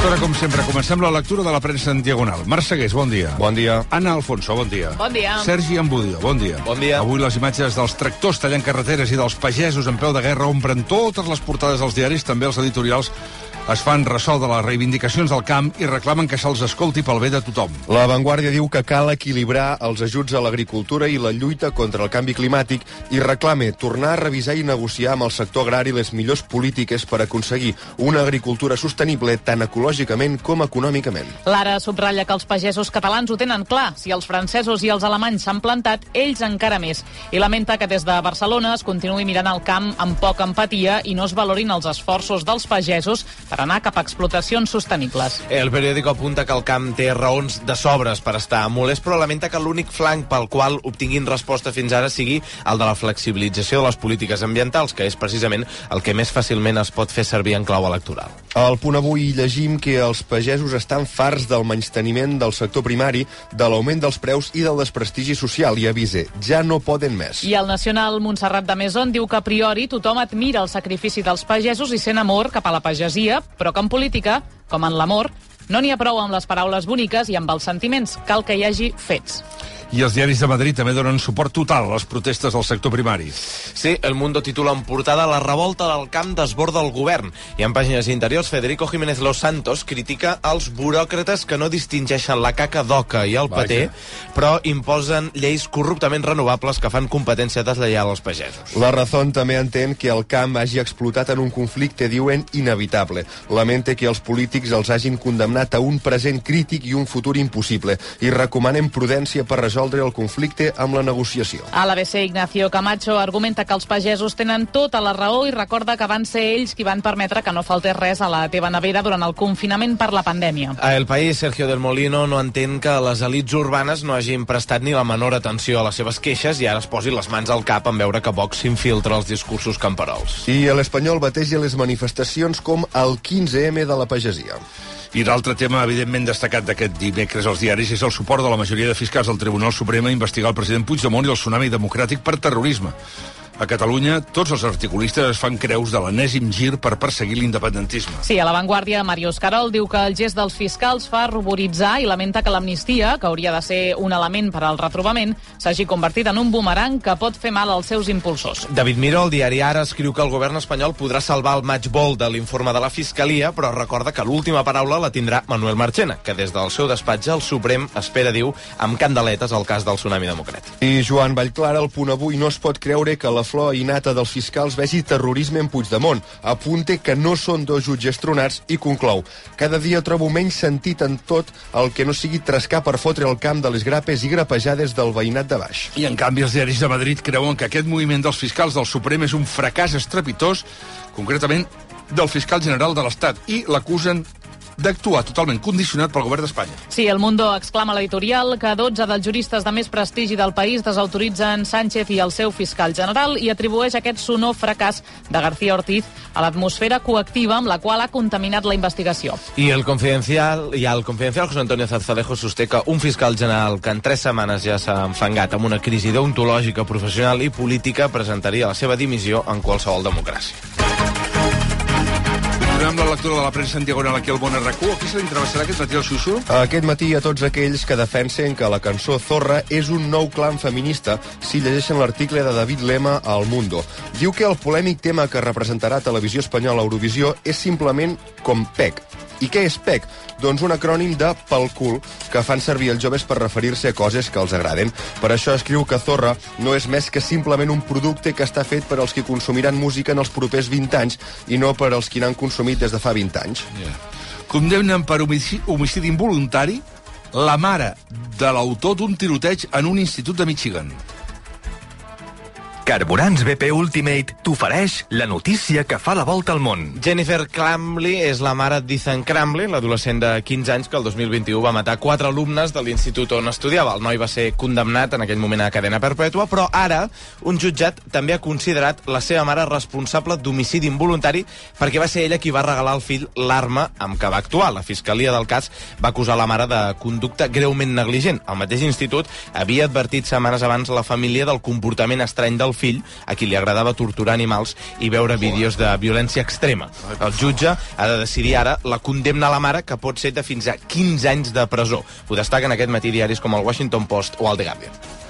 Aquesta hora, com sempre, comencem la lectura de la premsa en diagonal. Marc Segués, bon dia. Bon dia. Anna Alfonso, bon dia. Bon dia. Sergi Ambudio, bon dia. Bon dia. Avui les imatges dels tractors tallant carreteres i dels pagesos en peu de guerra omplen totes les portades dels diaris, també els editorials es fan ressò de les reivindicacions del camp i reclamen que se'ls escolti pel bé de tothom. La Vanguardia diu que cal equilibrar els ajuts a l'agricultura i la lluita contra el canvi climàtic i reclame tornar a revisar i negociar amb el sector agrari les millors polítiques per aconseguir una agricultura sostenible tant ecològicament com econòmicament. L'Ara subratlla que els pagesos catalans ho tenen clar. Si els francesos i els alemanys s'han plantat, ells encara més. I lamenta que des de Barcelona es continuï mirant el camp amb poca empatia i no es valorin els esforços dels pagesos per anar cap a explotacions sostenibles. El periòdico apunta que el camp té raons de sobres per estar molest, però lamenta que l'únic flanc pel qual obtinguin resposta fins ara sigui el de la flexibilització de les polítiques ambientals, que és precisament el que més fàcilment es pot fer servir en clau electoral. Al punt avui llegim que els pagesos estan farts del menysteniment del sector primari, de l'augment dels preus i del desprestigi social i avise, ja no poden més. I el nacional Montserrat de Maison diu que a priori tothom admira el sacrifici dels pagesos i sent amor cap a la pagesia, però que en política, com en l'amor, no n'hi ha prou amb les paraules boniques i amb els sentiments. Cal que hi hagi fets. I els diaris de Madrid també donen suport total a les protestes del sector primari. Sí, El Mundo titula en portada La revolta del camp desborda el govern. I en pàgines interiors, Federico Jiménez Los Santos critica els buròcrates que no distingeixen la caca d'oca i el paté, però imposen lleis corruptament renovables que fan competència deslleial als pagesos. La Razón també entén que el camp hagi explotat en un conflicte, diuen, inevitable. Lamenta que els polítics els hagin condemnat a un present crític i un futur impossible i recomanen prudència per resoldre el conflicte amb la negociació. A l'ABC, Ignacio Camacho argumenta que els pagesos tenen tota la raó i recorda que van ser ells qui van permetre que no faltés res a la teva nevera durant el confinament per la pandèmia. A El País, Sergio del Molino no entén que les elites urbanes no hagin prestat ni la menor atenció a les seves queixes i ara es posi les mans al cap en veure que Vox s'infiltra els discursos camperols. I l'Espanyol bateja les manifestacions com el 15M de la pagesia. I l'altre tema, evidentment, destacat d'aquest dimecres als diaris és el suport de la majoria de fiscals del Tribunal Suprem a investigar el president Puigdemont i el tsunami democràtic per terrorisme. A Catalunya, tots els articulistes es fan creus de l'enèsim gir per perseguir l'independentisme. Sí, a l'avantguàrdia, Màrius Carol diu que el gest dels fiscals fa ruboritzar i lamenta que l'amnistia, que hauria de ser un element per al retrobament, s'hagi convertit en un bumerang que pot fer mal als seus impulsors. David Miró, el diari Ara, escriu que el govern espanyol podrà salvar el match ball de l'informe de la Fiscalia, però recorda que l'última paraula la tindrà Manuel Marchena, que des del seu despatx el Suprem espera, diu, amb candeletes el cas del tsunami democràtic. I Joan Vallclara, el punt avui, no es pot creure que la flor innata dels fiscals vegi terrorisme en Puigdemont. Apunte que no són dos jutges tronats i conclou. Cada dia trobo menys sentit en tot el que no sigui trascar per fotre el camp de les grapes i grapejades del veïnat de baix. I en canvi els diaris de Madrid creuen que aquest moviment dels fiscals del Suprem és un fracàs estrepitós, concretament del fiscal general de l'Estat, i l'acusen d'actuar totalment condicionat pel govern d'Espanya. Sí, el Mundo exclama l'editorial que 12 dels juristes de més prestigi del país desautoritzen Sánchez i el seu fiscal general i atribueix aquest sonor fracàs de García Ortiz a l'atmosfera coactiva amb la qual ha contaminat la investigació. I el confidencial, i al confidencial José Antonio Zarzalejo sosté que un fiscal general que en tres setmanes ja s'ha enfangat amb una crisi deontològica, professional i política presentaria la seva dimissió en qualsevol democràcia. Continuem la lectura de la premsa en diagonal aquí al Bon RQ. Aquí se l'interessarà aquest matí al Xuxu? Aquest matí a tots aquells que defensen que la cançó Zorra és un nou clan feminista si llegeixen l'article de David Lema a El Mundo. Diu que el polèmic tema que representarà Televisió Espanyola a Eurovisió és simplement com PEC. I què és PEC? Doncs un acrònim de pel cul que fan servir els joves per referir-se a coses que els agraden. Per això escriu que Zorra no és més que simplement un producte que està fet per als que consumiran música en els propers 20 anys i no per als que n'han consumit des de fa 20 anys. Yeah. Condemnen per homicidi, homicidi involuntari la mare de l'autor d'un tiroteig en un institut de Michigan. Carburants BP Ultimate t'ofereix la notícia que fa la volta al món. Jennifer Cramley és la mare d'Ethan Cramley, l'adolescent de 15 anys que el 2021 va matar quatre alumnes de l'institut on estudiava. El noi va ser condemnat en aquell moment a cadena perpètua, però ara un jutjat també ha considerat la seva mare responsable d'homicidi involuntari perquè va ser ella qui va regalar al fill l'arma amb què va actuar. La fiscalia del cas va acusar la mare de conducta greument negligent. El mateix institut havia advertit setmanes abans la família del comportament estrany del fill, a qui li agradava torturar animals i veure vídeos de violència extrema. El jutge ha de decidir ara la condemna a la mare, que pot ser de fins a 15 anys de presó. Ho destaquen aquest matí diaris com el Washington Post o el The Guardian.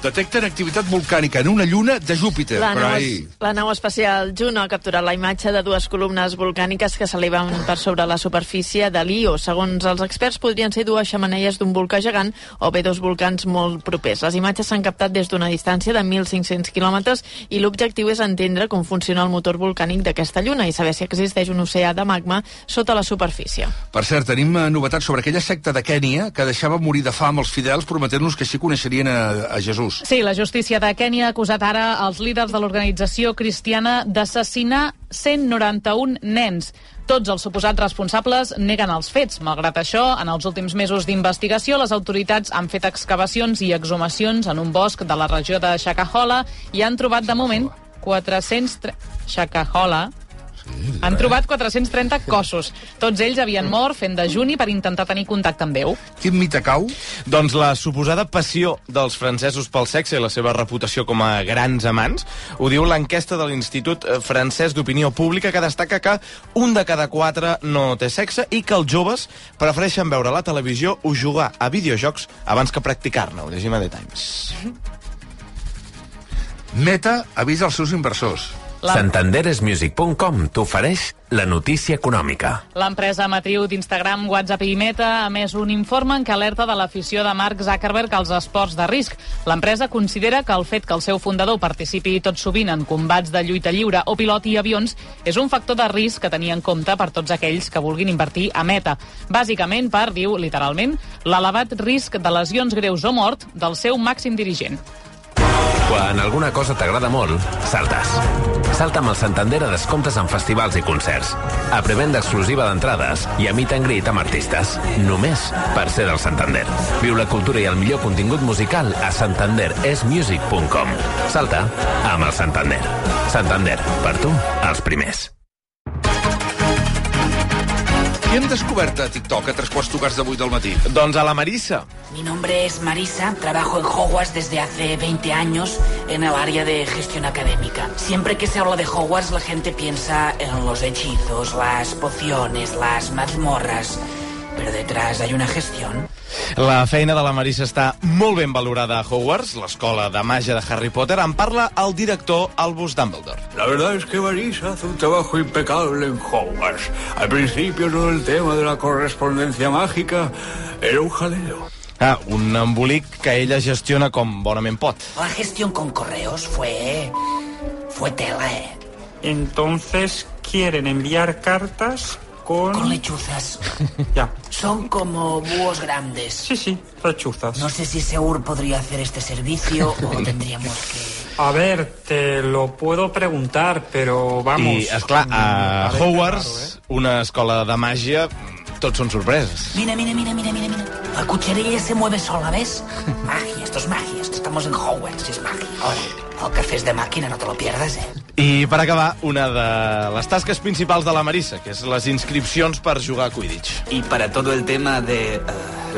Detecten activitat volcànica en una lluna de Júpiter. La nau, ahí... la nau espacial Juno ha capturat la imatge de dues columnes volcàniques que s'eleven per sobre la superfície de l'Io. Segons els experts, podrien ser dues xamaneies d'un volcà gegant o bé dos volcans molt propers. Les imatges s'han captat des d'una distància de 1.500 quilòmetres i l'objectiu és entendre com funciona el motor volcànic d'aquesta lluna i saber si existeix un oceà de magma sota la superfície. Per cert, tenim eh, novetats sobre aquella secta de Kènia que deixava morir de fam els fidels prometent-los que així coneixerien a, a Jesús. Sí, la justícia de Kènia ha acusat ara els líders de l'organització cristiana d'assassinar 191 nens. Tots els suposats responsables neguen els fets. Malgrat això, en els últims mesos d'investigació, les autoritats han fet excavacions i exhumacions en un bosc de la regió de Shakahola i han trobat de moment 400... tre- Han trobat 430 cossos. Tots ells havien mort fent dejuni per intentar tenir contacte amb Déu. Quin mite cau? Doncs la suposada passió dels francesos pel sexe i la seva reputació com a grans amants ho diu l'enquesta de l'Institut eh, Francès d'Opinió Pública que destaca que un de cada quatre no té sexe i que els joves prefereixen veure la televisió o jugar a videojocs abans que practicar-ne. Ho llegim a The Times. Meta avisa els seus inversors. La- Santanderesmusic.com t'ofereix la notícia econòmica. L'empresa matriu d'Instagram, WhatsApp i Meta ha més un informe en què alerta de l'afició de Mark Zuckerberg als esports de risc. L'empresa considera que el fet que el seu fundador participi tot sovint en combats de lluita lliure o piloti avions és un factor de risc que tenia en compte per tots aquells que vulguin invertir a Meta. Bàsicament per, diu literalment, l'elevat risc de lesions greus o mort del seu màxim dirigent. Quan alguna cosa t'agrada molt, saltes. Salta amb el Santander a descomptes en festivals i concerts. A prevenda exclusiva d'entrades i a meet and greet amb artistes. Només per ser del Santander. Viu la cultura i el millor contingut musical a santanderesmusic.com. Salta amb el Santander. Santander, per tu, els primers. Qui hem descobert a TikTok a tres quarts tocats de vuit del matí? Doncs a la Marissa. Mi nombre es Marisa, trabajo en Hogwarts desde hace 20 años en el área de gestión académica. Siempre que se habla de Hogwarts la gente piensa en los hechizos, las pociones, las mazmorras, pero detrás hay una gestión. La feina de la Marissa està molt ben valorada a Hogwarts, l'escola de màgia de Harry Potter. En parla el director Albus Dumbledore. La verdad es que Marisa hace un trabajo impecable en Hogwarts. Al principio todo el tema de la correspondencia mágica era un jaleo. Ah, un embolic que ella gestiona com bonament pot. La gestión con correos fue... fue tela, ¿eh? Entonces, ¿quieren enviar cartas con...? Con lechuzas. Ya. Son como búhos grandes. Sí, sí, lechuzas. No sé si Seur podría hacer este servicio o tendríamos que... A ver, te lo puedo preguntar, pero vamos... I, esclar, a parece Hogwarts, ¿eh? una escola de màgia, tots són sorpreses. Mira, mira, mira, mira, mira, mira. La cucharilla se mueve sola, ¿ves? Magia, esto es magia. Esto estamos en Hogwarts, es magia. El café es de máquina, no te lo pierdas, ¿eh? I per acabar, una de les tasques principals de la Marissa, que és les inscripcions per jugar a Quidditch. Y para todo el tema de eh,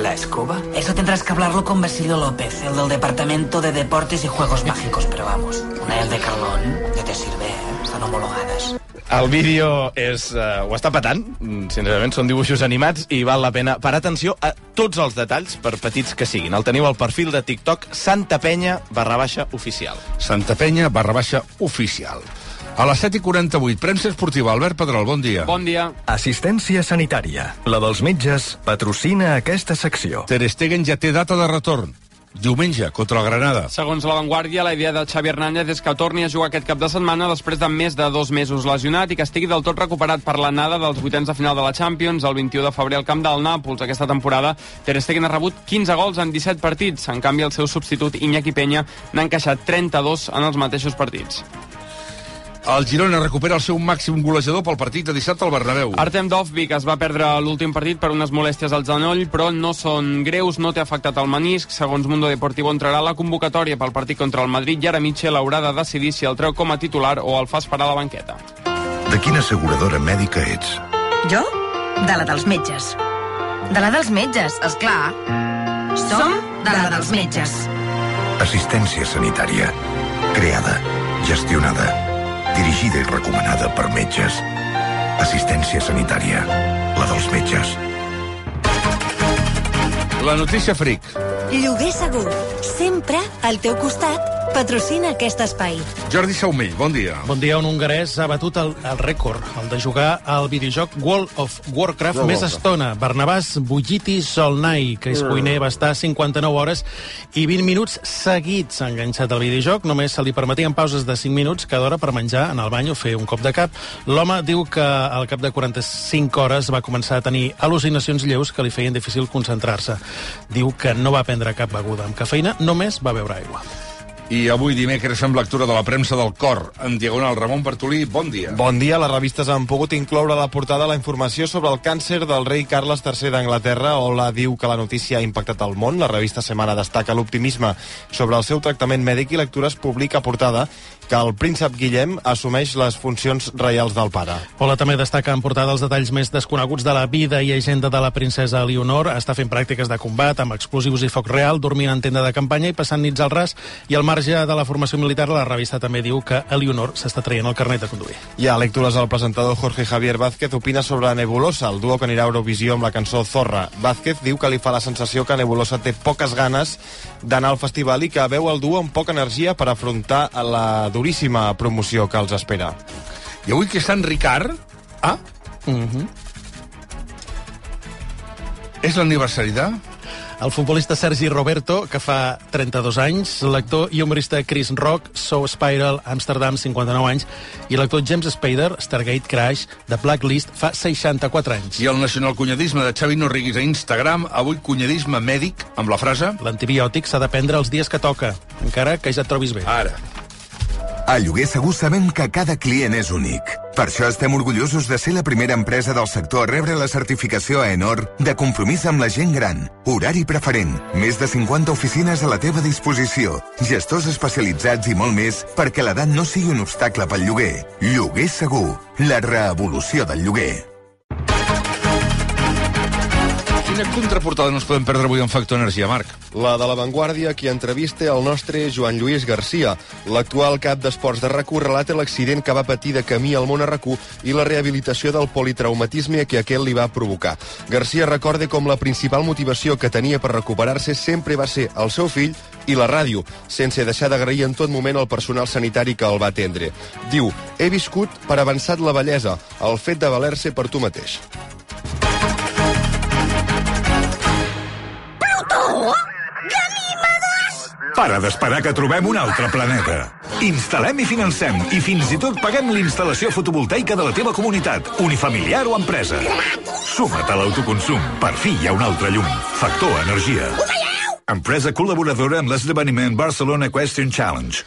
la escoba. Eso tendrás que hablarlo con Basilio López, el del Departamento de Deportes y Juegos Mágicos, pero vamos, una el de Carlón ya te sirve, ¿eh? Están homologadas. El vídeo és, uh, ho està patant, mm, sincerament, són dibuixos animats i val la pena parar atenció a tots els detalls, per petits que siguin. El teniu al perfil de TikTok Santa Penya barra baixa oficial. Santa Penya barra baixa oficial. A les 7 i 48, premsa esportiva. Albert Pedrol, bon dia. Bon dia. Assistència sanitària. La dels metges patrocina aquesta secció. Ter Stegen ja té data de retorn. Diumenge, contra el Granada. Segons la Vanguardia, la idea de Xavi Hernández és que torni a jugar aquest cap de setmana després de més de dos mesos lesionat i que estigui del tot recuperat per l'anada dels vuitens de final de la Champions el 21 de febrer al camp del Nàpols. Aquesta temporada, Ter Stegen ha rebut 15 gols en 17 partits. En canvi, el seu substitut Iñaki Peña n'ha encaixat 32 en els mateixos partits. El Girona recupera el seu màxim golejador pel partit de dissabte al Bernabéu. Artem Dovvik es va perdre l'últim partit per unes molèsties al genoll, però no són greus, no té afectat el menisc. Segons Mundo Deportivo entrarà a la convocatòria pel partit contra el Madrid i ara Mitchell haurà de decidir si el treu com a titular o el fa esperar a la banqueta. De quina asseguradora mèdica ets? Jo? De la dels metges. De la dels metges, és clar. Som de la dels metges. Assistència sanitària. Creada, gestionada, dirigida i recomanada per metges. Assistència sanitària. La dels metges. La notícia fric. Lloguer segur. Sempre al teu costat. Patrocina aquest espai. Jordi Saumell, bon dia. Bon dia, un hongarès ha batut el, el rècord, el de jugar al videojoc World of Warcraft World més of estona. Barnabàs Bugiti Solnai, que és Mm. cuiner, va estar 59 hores i 20 minuts seguits enganxat al videojoc. Només se li permetien pauses de 5 minuts cada hora per menjar en el bany o fer un cop de cap. L'home diu que al cap de 45 hores va començar a tenir al·lucinacions lleus que li feien difícil concentrar-se. Diu que no va prendre cap beguda amb cafeïna, només va beure aigua. I avui dimecres fem lectura de la premsa del cor. En diagonal, Ramon Bartolí, bon dia. Bon dia. Les revistes han pogut incloure a la portada la informació sobre el càncer del rei Carles III d'Anglaterra. Ola diu que la notícia ha impactat el món. La revista Semana destaca l'optimisme sobre el seu tractament mèdic i Lectures publica a portada que el príncep Guillem assumeix les funcions reials del pare. Ola també destaca en portada els detalls més desconeguts de la vida i agenda de la princesa Leonor. Està fent pràctiques de combat amb explosius i foc real, dormint en tenda de campanya i passant nits al ras. I al marge de la formació militar, la revista també diu que Eleonor s'està traient el carnet de conduir. Hi ha lectures al presentador Jorge Javier Vázquez opina sobre Nebulosa, el duo que anirà a Eurovisió amb la cançó Zorra. Vázquez diu que li fa la sensació que Nebulosa té poques ganes d'anar al festival i que veu el duo amb poca energia per afrontar la duríssima promoció que els espera. I avui que és Sant Ricard, Ah? Mm -hmm. és l'aniversari de... El futbolista Sergi Roberto, que fa 32 anys, l'actor i humorista Chris Rock, So Spiral, Amsterdam, 59 anys, i l'actor James Spader, Stargate Crash, de Blacklist, fa 64 anys. I el nacionalcunyadisme de Xavi Norriguis a Instagram, avui cunyadisme mèdic, amb la frase... L'antibiòtic s'ha de prendre els dies que toca, encara que ja et trobis bé. Ara. A Lloguer Segur sabem que cada client és únic. Per això estem orgullosos de ser la primera empresa del sector a rebre la certificació ENOR de compromís amb la gent gran. Horari preferent, més de 50 oficines a la teva disposició, gestors especialitzats i molt més perquè l'edat no sigui un obstacle pel lloguer. Lloguer Segur, la revolució del lloguer. Quina contraportada no ens podem perdre avui en Factor Energia, Marc? La de La Vanguardia, qui entrevista el nostre Joan Lluís Garcia. L'actual cap d'esports de rac relata l'accident que va patir de camí al món a rac i la rehabilitació del politraumatisme que aquell li va provocar. Garcia recorda com la principal motivació que tenia per recuperar-se sempre va ser el seu fill i la ràdio, sense deixar d'agrair en tot moment el personal sanitari que el va atendre. Diu, he viscut per avançat la bellesa, el fet de valer-se per tu mateix. Para d'esperar que trobem un altre planeta. Instal·lem i financem i fins i tot paguem l'instal·lació fotovoltaica de la teva comunitat, unifamiliar o empresa. Suma't a l'autoconsum. Per fi hi ha un altre llum. Factor Energia. Empresa col·laboradora amb l'esdeveniment Barcelona Question Challenge.